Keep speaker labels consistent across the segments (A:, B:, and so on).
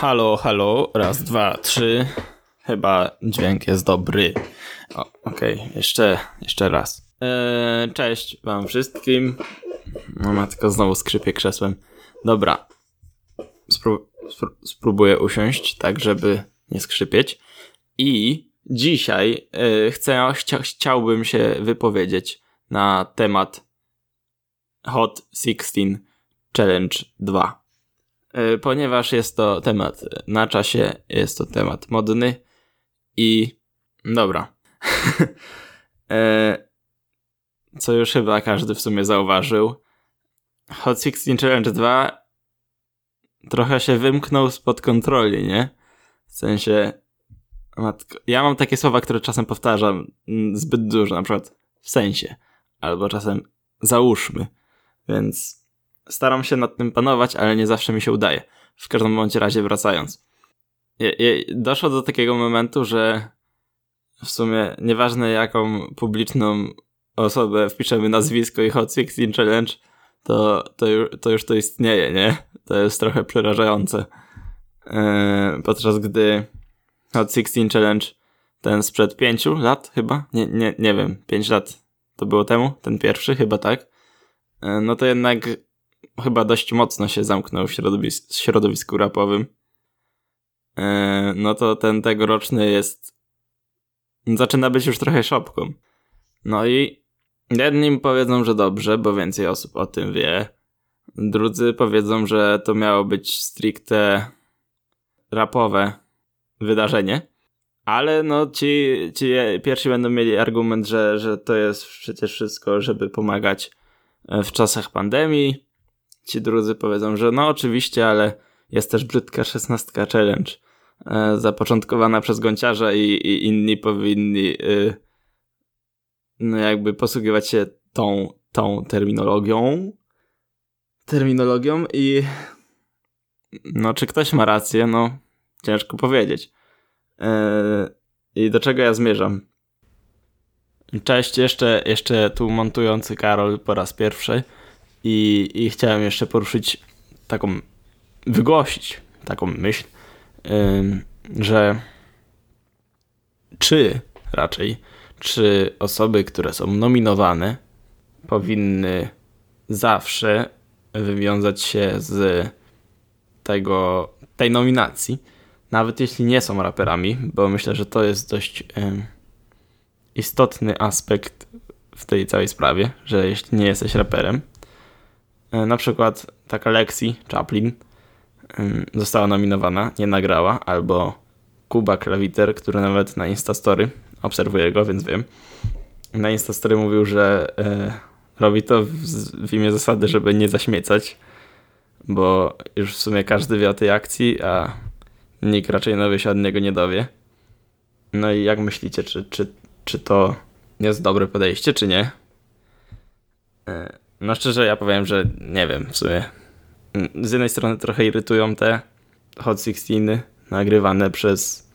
A: Halo, halo, raz, dwa, trzy. Chyba dźwięk jest dobry. Okej, okay. jeszcze, jeszcze raz. Eee, cześć wam wszystkim. No matko, znowu skrzypię krzesłem. Dobra. Spró spróbuję usiąść, tak żeby nie skrzypieć. I dzisiaj e, chcę, chcia chciałbym się wypowiedzieć na temat Hot 16 Challenge 2. E, ponieważ jest to temat na czasie, jest to temat modny i dobra. E, co już chyba każdy w sumie zauważył. Hot 16 Challenge 2 trochę się wymknął spod kontroli, nie? W sensie Matko. Ja mam takie słowa, które czasem powtarzam mm, zbyt dużo, na przykład w sensie, albo czasem załóżmy, więc staram się nad tym panować, ale nie zawsze mi się udaje. W każdym bądź razie wracając. Doszło do takiego momentu, że w sumie nieważne jaką publiczną osobę wpiszemy nazwisko i Hot 16 Challenge, to, to, to już to istnieje, nie? To jest trochę przerażające. Yy, podczas gdy Hot 16 Challenge, ten sprzed pięciu lat chyba? Nie, nie, nie wiem, pięć lat to było temu, ten pierwszy chyba tak. E, no to jednak chyba dość mocno się zamknął w środowisku, środowisku rapowym. E, no to ten tegoroczny jest zaczyna być już trochę szopką. No i jedni powiedzą, że dobrze, bo więcej osób o tym wie. Drudzy powiedzą, że to miało być stricte rapowe wydarzenie. Ale no ci, ci pierwsi będą mieli argument, że, że to jest przecież wszystko, żeby pomagać e, w czasach pandemii. Ci drudzy powiedzą, że no oczywiście, ale jest też brzydka szesnastka challenge e, zapoczątkowana przez gąciarza i, i inni powinni y, no jakby posługiwać się tą, tą terminologią terminologią i no czy ktoś ma rację, no Ciężko powiedzieć. Eee, I do czego ja zmierzam? Cześć, jeszcze, jeszcze tu montujący Karol po raz pierwszy i, i chciałem jeszcze poruszyć taką, wygłosić taką myśl, że czy raczej, czy osoby, które są nominowane powinny zawsze wywiązać się z tego, tej nominacji, nawet jeśli nie są raperami, bo myślę, że to jest dość istotny aspekt w tej całej sprawie, że jeśli nie jesteś raperem, na przykład taka Lexi Chaplin została nominowana, nie nagrała, albo Kuba Klawiter, który nawet na Instastory, obserwuję go, więc wiem, na Instastory mówił, że e, robi to w, imię zasady, żeby nie zaśmiecać, bo już w sumie każdy wie o tej akcji, a nikt raczej nowy się od niego nie dowie. No i jak myślicie, czy, czy, czy to jest dobre podejście, czy nie? No szczerze ja powiem, że nie wiem w sumie. Z jednej strony trochę irytują te Hot 16 nagrywane przez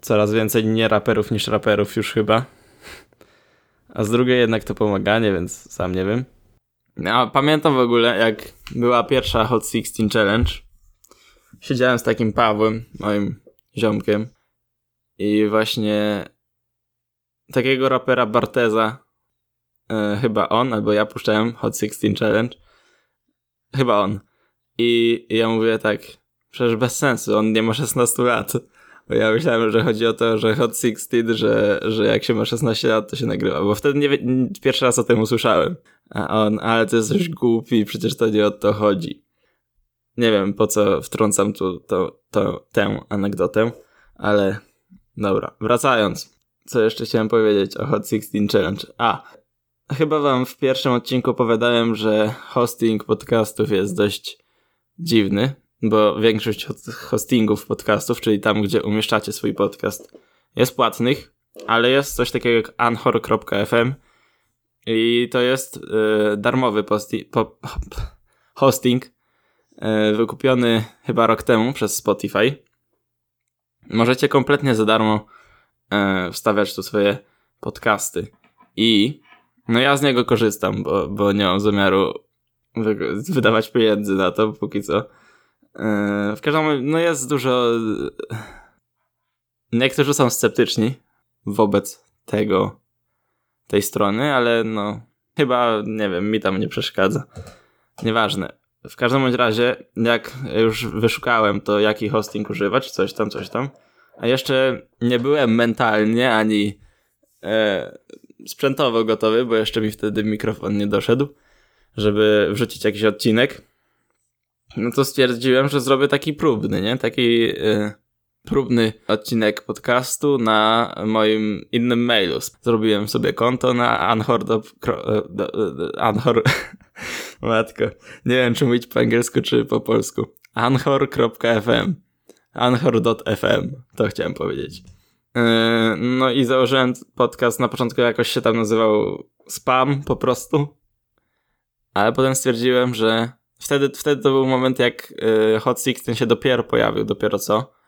A: coraz więcej nie raperów niż raperów już chyba. A z drugiej jednak to pomaganie, więc sam nie wiem. No, pamiętam w ogóle jak była pierwsza Hot 16 Challenge siedziałem z takim Pawłem, moim ziomkiem i właśnie takiego rapera Barteza e, chyba on, albo ja puszczałem Hot 16 Challenge chyba on i, ja mówię tak przecież bez sensu, on nie ma 16 lat bo ja myślałem, że chodzi o to, że Hot 16, że, że jak się ma 16 lat, to się nagrywa, bo wtedy nie, pierwszy raz o tym usłyszałem. A on, ale to jest coś głupi, przecież to nie o to chodzi. Nie wiem, po co wtrącam tu to, to, tę anegdotę, ale dobra. Wracając, co jeszcze chciałem powiedzieć o Hot 16 Challenge? A, chyba wam w pierwszym odcinku opowiadałem, że hosting podcastów jest dość dziwny, bo większość hostingów podcastów, czyli tam, gdzie umieszczacie swój podcast, jest płatnych, ale jest coś takiego jak anchor.fm i to jest yy, darmowy po- hosting, E, wykupiony chyba rok temu przez Spotify. Możecie kompletnie za darmo e, wstawiać tu swoje podcasty. I no ja z niego korzystam, bo, bo nie mam zamiaru wydawać pieniędzy na to póki co. Yy, w każdym razie, no jest dużo... Niektórzy są sceptyczni wobec tego, tej strony, ale no chyba, nie wiem, mi tam nie przeszkadza. Nieważne. W każdym razie, jak już wyszukałem to, jaki hosting używać, coś tam, coś tam, a jeszcze nie byłem mentalnie ani e, sprzętowo gotowy, bo jeszcze mi wtedy mikrofon nie doszedł, żeby wrzucić jakiś odcinek, no to stwierdziłem, że zrobię taki próbny, nie? Taki e, próbny odcinek podcastu na moim innym mailu. Zrobiłem sobie konto na Anchor. Do, do, do, Anchor. Matko. Nie wiem, czy mówić po angielsku, czy po polsku. Anchor.fm. Anchor.fm. To chciałem powiedzieć. Yy, no i założyłem podcast. Na początku jakoś się tam nazywał Spam po prostu. Ale potem stwierdziłem, że wtedy, wtedy to był moment, jak yy, Hot Sixteen się dopiero pojawił, dopiero co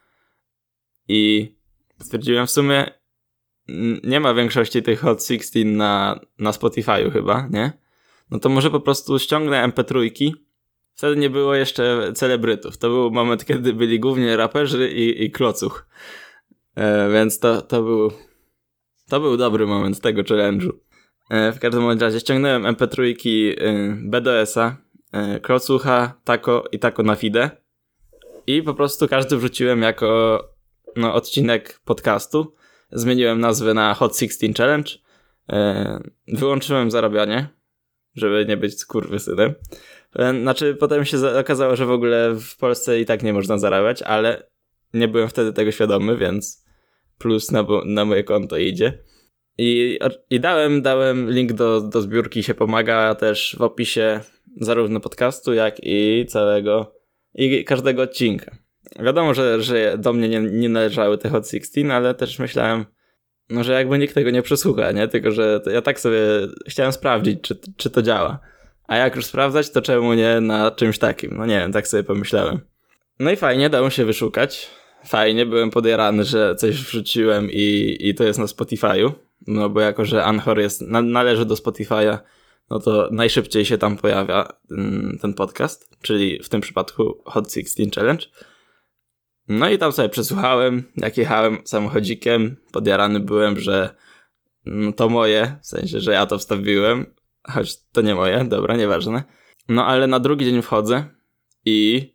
A: i stwierdziłem w sumie nie ma większości tych Hot 16 na, na Spotify'u chyba, nie? No to może po prostu ściągnę MP3. Wtedy nie było jeszcze celebrytów. To był moment, kiedy byli głównie raperzy i, i klocuch. E, więc to, to był to był dobry moment tego challenge'u. E, w każdym razie ściągnąłem MP3 e, BDS-a, e, klocucha, tako i tako na fide. I po prostu każdy wrzuciłem jako no, odcinek podcastu. Zmieniłem nazwę na Hot 16 Challenge. E, wyłączyłem zarabianie, żeby nie być synem. E, znaczy, potem się okazało, że w ogóle w Polsce i tak nie można zarabiać, ale nie byłem wtedy tego świadomy, więc plus na, na moje konto idzie. I, i dałem, dałem link do, do zbiórki się pomaga też w opisie zarówno podcastu, jak i całego i każdego odcinka. Wiadomo, że, że do mnie nie, nie należały te Hot 16, ale też myślałem, no, że jakby nikt tego nie przesłucha, nie? Tylko, że ja tak sobie chciałem sprawdzić, czy, czy to działa. A jak już sprawdzać, to czemu nie na czymś takim? No nie wiem, tak sobie pomyślałem. No i fajnie, dało się wyszukać. Fajnie, byłem podjarany, że coś wrzuciłem i, i to jest na Spotify'u. No bo jako, że Anchor jest, na, należy do Spotify'a, no to najszybciej się tam pojawia ten, ten podcast, czyli w tym przypadku Hot 16 Challenge. No i tam sobie przesłuchałem, jak jechałem samochodzikiem, podjarany byłem, że no to moje, w sensie, że ja to wstawiłem, choć to nie moje, dobra, nieważne. No ale na drugi dzień wchodzę i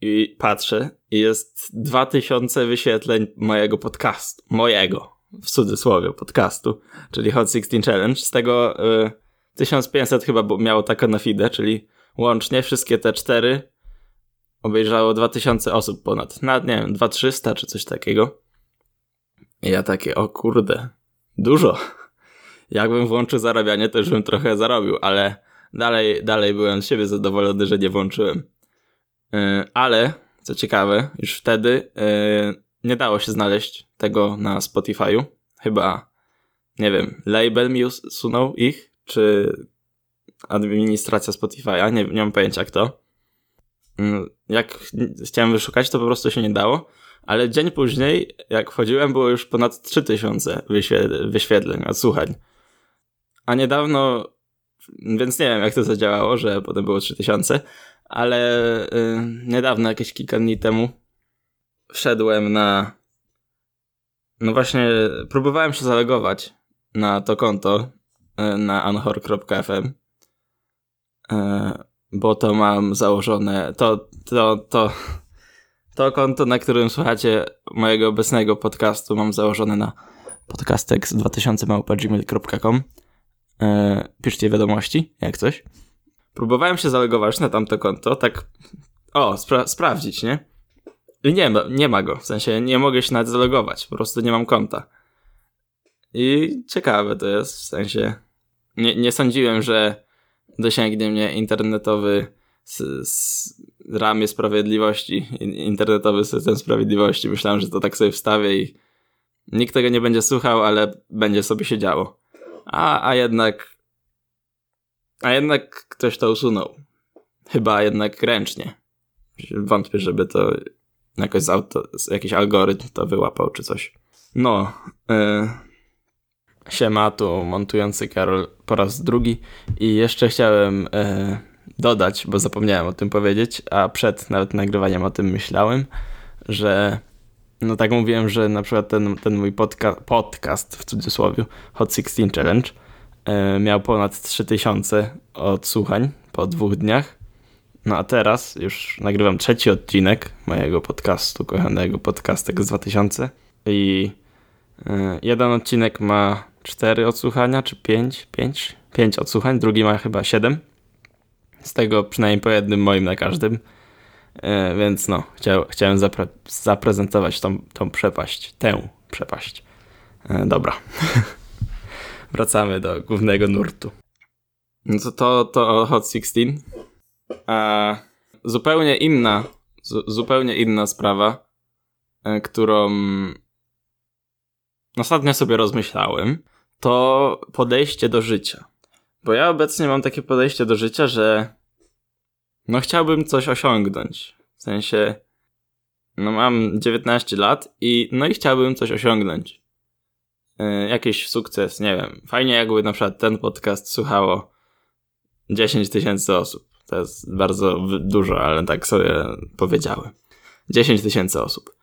A: i patrzę jest 2000 wyświetleń mojego podcastu, mojego, w cudzysłowie, podcastu, czyli Hot 16 Challenge. Z tego y, 1500 chyba miało tako na feedę, czyli łącznie wszystkie te cztery obejrzało 2000 osób ponad. Nawet nie wiem, 2300 czy coś takiego. I ja takie, o kurde, dużo. Jakbym włączył zarabianie, to już bym trochę zarobił, ale dalej, dalej byłem z siebie zadowolony, że nie włączyłem. Yy, ale, co ciekawe, już wtedy yy, nie dało się znaleźć tego na Spotify'u. Chyba, nie wiem, label mi usunął ich, czy administracja Spotify'a, nie, nie mam pojęcia kto. Mm, jak chciałem wyszukać, to po prostu się nie dało. Ale dzień później, jak wchodziłem, było już ponad 3000 wyświetleń, odsłuchań. A niedawno, więc nie wiem jak to zadziałało, że potem było 3000, ale yy, niedawno, jakieś kilka dni temu, wszedłem na. No właśnie, próbowałem się zalogować na to konto yy, na anhor.fm. Yy, bo to mam założone, to, to, to, to konto, na którym słuchacie mojego obecnego podcastu mam założone na podcastex2000.gmail.com e, Piszcie wiadomości, jak coś. Próbowałem się zalogować na tamto konto, tak o, spra sprawdzić, nie? I nie nie ma go, w sensie nie mogę się nawet zalogować, po prostu nie mam konta. I ciekawe to jest, w sensie nie, nie sądziłem, że dosięgnie mnie internetowy z, z ramię sprawiedliwości, internetowy system sprawiedliwości. Myślałem, że to tak sobie wstawię i nikt tego nie będzie słuchał, ale będzie sobie się działo. A, a jednak a jednak ktoś to usunął. Chyba jednak ręcznie. Wątpię, żeby to jakoś z auto, jakiś algorytm to wyłapał czy coś. No, yy, Siema, tu montujący Karol po raz drugi i jeszcze chciałem e, dodać, bo zapomniałem o tym powiedzieć, a przed nawet nagrywaniem o tym myślałem, że no tak mówiłem, że na przykład ten, ten mój podca podcast w cudzysłowie Hot 16 Challenge miał ponad 3000 odsłuchań po dwóch dniach. No a teraz już nagrywam trzeci odcinek mojego podcastu, kochanego podcastek z 2000 i e, jeden odcinek ma 4 odsłuchania, czy 5? 5? 5 odsłuchań, drugi ma chyba 7. Z tego przynajmniej po jednym moim na każdym. E, więc no, chciał, chciałem zapre zaprezentować tą, tą przepaść, tę przepaść. E, dobra. Wracamy do głównego nurtu. No to, to, to Hot 16. A zupełnie inna, zu, zupełnie inna sprawa, e, którą ostatnio sobie rozmyślałem, to podejście do życia. Bo ja obecnie mam takie podejście do życia, że no chciałbym coś osiągnąć. W sensie, no mam 19 lat i no i chciałbym coś osiągnąć. Yy, jakiś sukces, nie wiem. Fajnie jakby na przykład ten podcast słuchało 10 tysięcy osób. To jest bardzo dużo, ale tak sobie powiedziałem. 10 tysięcy osób.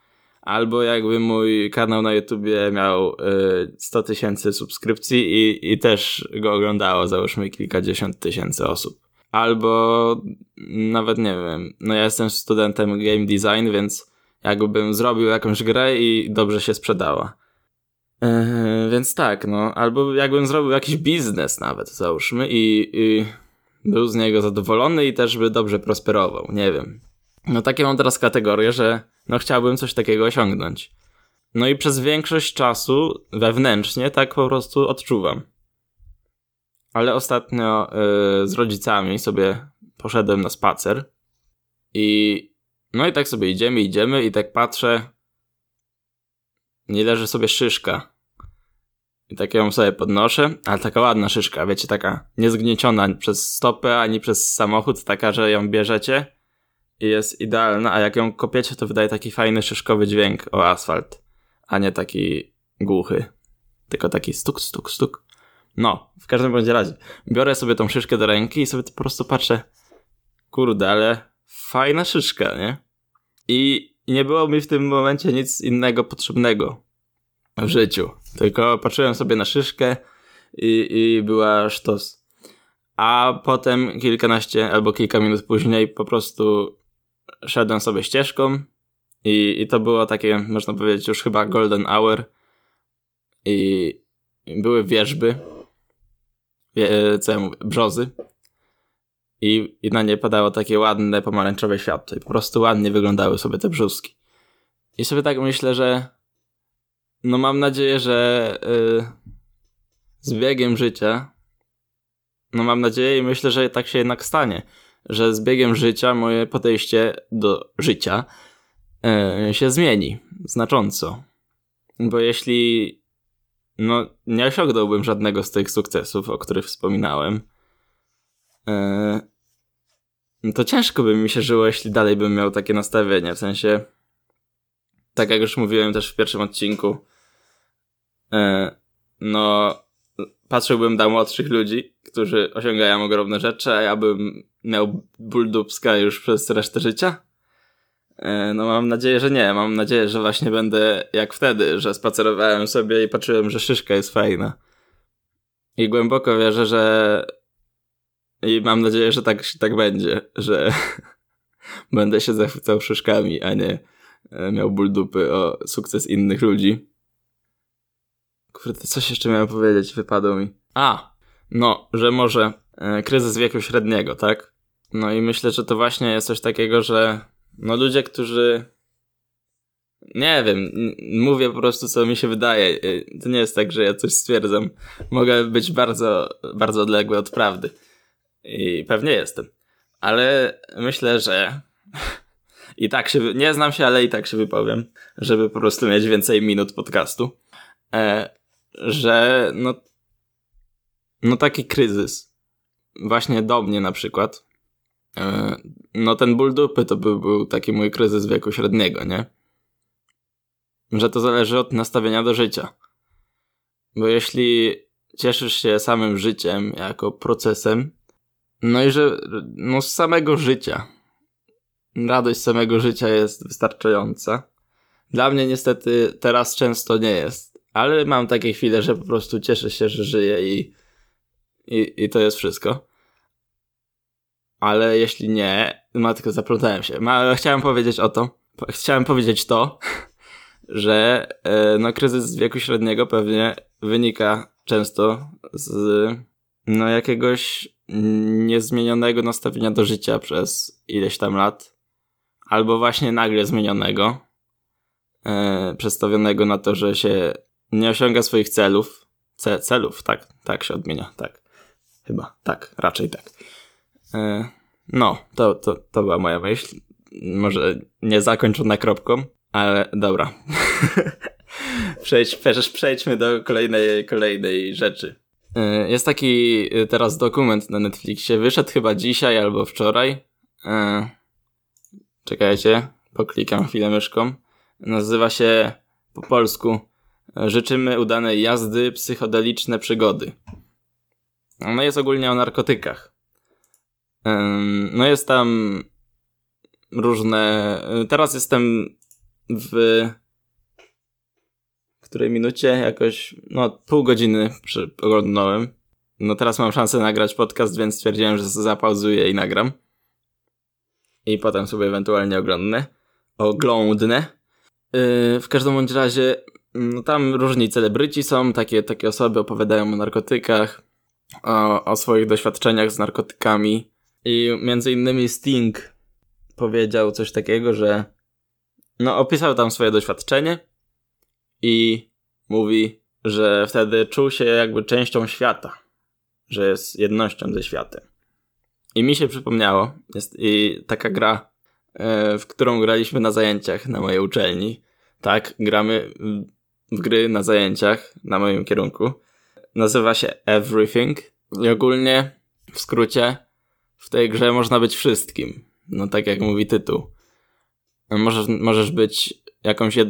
A: Albo jakby mój kanał na YouTubie miał y, 100 tysięcy subskrypcji i, i też go oglądało załóżmy kilkadziesiąt tysięcy osób. Albo nawet nie wiem, no ja jestem studentem game design, więc jakbym zrobił jakąś grę i dobrze się sprzedała. Więc tak, no, albo jakbym zrobił jakiś biznes nawet, załóżmy, i, i był z niego zadowolony i też by dobrze prosperował, nie wiem. No takie mam teraz kategorię, że no chciałbym coś takiego osiągnąć. No i przez większość czasu wewnętrznie tak po prostu odczuwam. Ale ostatnio yy, z rodzicami sobie poszedłem na spacer i no i tak sobie idziemy, idziemy i tak patrzę nie leży sobie szyszka. I tak ją sobie podnoszę, ale taka ładna szyszka, wiecie, taka niezgnieciona przez stopę ani przez samochód, taka, że ją bierzecie i jest idealna, a jak ją kopiecie, to wydaje taki fajny szyszkowy dźwięk o asfalt, a nie taki głuchy, tylko taki stuk, stuk, stuk. No, w każdym bądź razie, biorę sobie tą szyszkę do ręki i sobie po prostu patrzę, kurde, ale fajna szyszka, nie? I nie było mi w tym momencie nic innego potrzebnego w życiu, tylko patrzyłem sobie na szyszkę i, i była sztos. A potem kilkanaście albo kilka minut później po prostu szedłem sobie ścieżką i, i to było takie, można powiedzieć, już chyba golden hour. I były wierzby, wie, co ja mówię, brzozy i, na nie padało takie ładne pomarańczowe światło i po prostu ładnie wyglądały sobie te brzuski. I sobie tak myślę, że no mam nadzieję, że yy, z biegiem życia no mam nadzieję i myślę, że tak się jednak stanie, że z biegiem życia moje podejście do życia yy, się zmieni znacząco. Bo jeśli no nie osiągnąłbym żadnego z tych sukcesów, o których wspominałem, to ciężko by mi się żyło, jeśli dalej bym miał takie nastawienie. W sensie, tak jak już mówiłem też w pierwszym odcinku, yy, no, patrzyłbym na młodszych ludzi, którzy osiągają ogromne rzeczy, a ja bym miał ból już przez resztę życia. Yy, no mam nadzieję, że nie. Mam nadzieję, że właśnie będę jak wtedy, że spacerowałem sobie i patrzyłem, że szyszka jest fajna. I głęboko wierzę, że i mam nadzieję, że tak, tak będzie, że będę się zachwycał szyszkami, a nie e, miał ból dupy o sukces innych ludzi. Kurde, coś jeszcze miałem powiedzieć, wypadło mi. A, no, że może e, kryzys wieku średniego, tak? No i myślę, że to właśnie jest coś takiego, że no ludzie, którzy nie wiem, mówię po prostu co mi się wydaje. E, to nie jest tak, że ja coś stwierdzam. Mogę być bardzo, bardzo odległy od prawdy. I pewnie jestem. Ale myślę, że i tak się, nie znam się, ale i tak się wypowiem, żeby po prostu mieć więcej minut podcastu, e, że no, no taki kryzys, właśnie do mnie na przykład, e, no ten ból dupy to by był taki mój kryzys wieku średniego, nie? Że to zależy od nastawienia do życia. Bo jeśli cieszysz się samym życiem jako procesem, No i że no z samego życia. Radość samego życia jest wystarczająca. Dla mnie niestety teraz często nie jest, ale mam takie chwile, że po prostu cieszę się, że żyję i, i, i to jest wszystko. Ale jeśli nie, no tylko zaplątałem się. Ma, chciałem powiedzieć o to, chciałem powiedzieć to, że e, no, kryzys wieku średniego pewnie wynika często z no, jakiegoś niezmienionego nastawienia do życia przez ileś tam lat, albo właśnie nagle zmienionego, e, przestawionego na to, że się nie osiąga swoich celów. Ce celów, tak, tak się odmienia, tak. Chyba, tak, raczej tak. E, no, to, to, to była moja myśl. Może nie zakończona kropką, ale dobra. Przejdź, przejdźmy do kolejnej, kolejnej rzeczy. E, jest taki e, teraz dokument na Netflixie. Wyszedł chyba dzisiaj albo wczoraj. E, czekajcie, poklikam chwilę myszką. Nazywa się po polsku Życzymy udanej jazdy, psychodeliczne przygody. No jest ogólnie o narkotykach. No jest tam różne. Teraz jestem w której minucie jakoś, no pół godziny oglądałem. No teraz mam szansę nagrać podcast, więc stwierdziłem, że zapauzuję i nagram. I potem sobie ewentualnie oglądnę. Oglądnę. Yy, w każdym bądź razie, no tam różni celebryci są, takie, takie osoby opowiadają o narkotykach, o, o swoich doświadczeniach z narkotykami. I między innymi Sting powiedział coś takiego, że no opisał tam swoje doświadczenie i mówi, że wtedy czuł się jakby częścią świata, że jest jednością ze światem. I mi się przypomniało, jest i taka gra, e, w którą graliśmy na zajęciach na mojej uczelni. Tak, gramy w gry na zajęciach na moim kierunku. Nazywa się Everything i ogólnie w skrócie w tej grze można być wszystkim. No tak jak mówi tytuł. Możesz, możesz być jakąś, jed,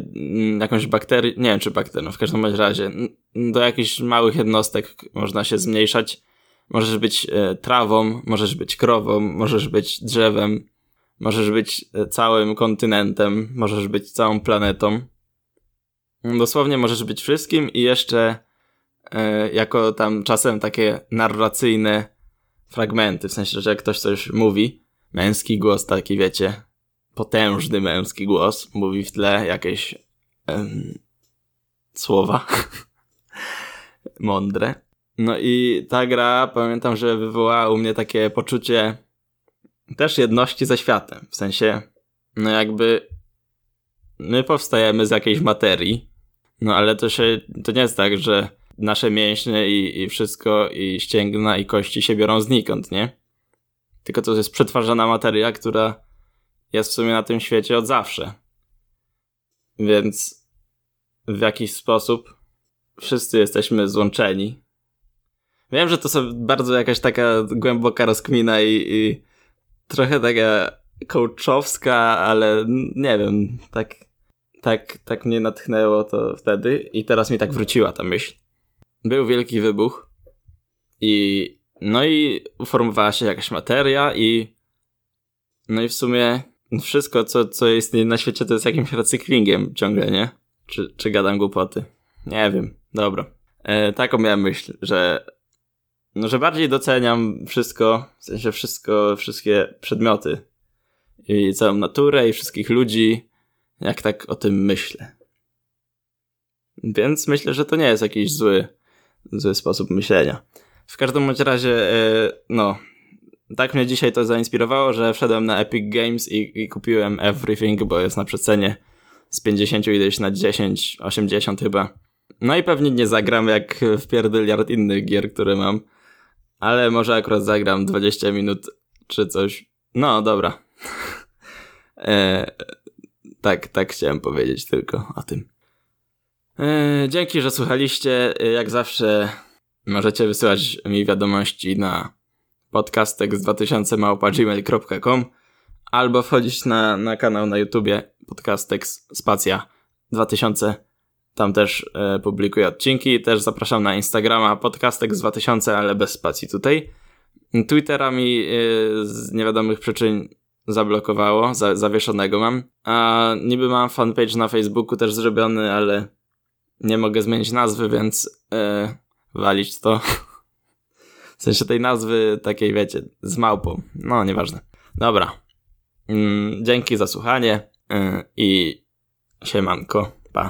A: jakąś bakterię, nie wiem czy bakterię, no w każdym razie, do jakichś małych jednostek można się zmniejszać. Możesz być e, trawą, możesz być krową, możesz być drzewem, możesz być e, całym kontynentem, możesz być całą planetą. Dosłownie możesz być wszystkim i jeszcze e, jako tam czasem takie narracyjne fragmenty, w sensie, że jak ktoś coś mówi, męski głos taki, wiecie, potężny męski głos, mówi w tle jakieś um, słowa mądre. No i ta gra, pamiętam, że wywołała u mnie takie poczucie też jedności ze światem. W sensie, no jakby my powstajemy z jakiejś materii, no ale to się, to nie jest tak, że nasze mięśnie i, i wszystko, i ścięgna, i kości się biorą znikąd, nie? Tylko to jest przetwarzana materia, która jest w sumie na tym świecie od zawsze. Więc w jakiś sposób wszyscy jesteśmy złączeni. Wiem, że to są bardzo jakaś taka głęboka rozkmina i, i trochę taka coachowska, ale nie wiem, tak, tak, tak mnie natchnęło to wtedy i teraz mi tak wróciła ta myśl. Był wielki wybuch i no i uformowała się jakaś materia i no i w sumie wszystko, co, co jest na świecie, to jest jakimś recyklingiem ciągle, nie? Czy, czy gadam głupoty? Nie wiem. Dobra. E, taką miałem myśl, że no, że bardziej doceniam wszystko, w sensie wszystko, wszystkie przedmioty i całą naturę i wszystkich ludzi, jak tak o tym myślę. Więc myślę, że to nie jest jakiś zły, zły sposób myślenia. W każdym razie, e, no, tak mnie dzisiaj to zainspirowało, że wszedłem na Epic Games i, i kupiłem Everything, bo jest na przecenie z 50 ileś na 10, 80 chyba. No i pewnie nie zagram jak w pierdyliard innych gier, które mam. Ale może akurat zagram 20 minut czy coś. No, dobra. e, tak, tak chciałem powiedzieć tylko o tym. E, dzięki, że słuchaliście. Jak zawsze możecie wysyłać mi wiadomości na podcastek2000 albo wchodzić na, na kanał na YouTubie podcastex spacja 2000 tam też e, publikuję odcinki. Też zapraszam na Instagrama podcastex2000, ale bez spacji tutaj. Twittera mi yy, z niewiadomych przyczyn zablokowało, za, zawieszonego mam. A niby mam fanpage na Facebooku też zrobiony, ale nie mogę zmienić nazwy, więc yy, walić to. W sensie tej nazwy takiej, wiecie, z małpą. No, nieważne. Dobra. Mm, dzięki za słuchanie yy, i siemanko. Pa.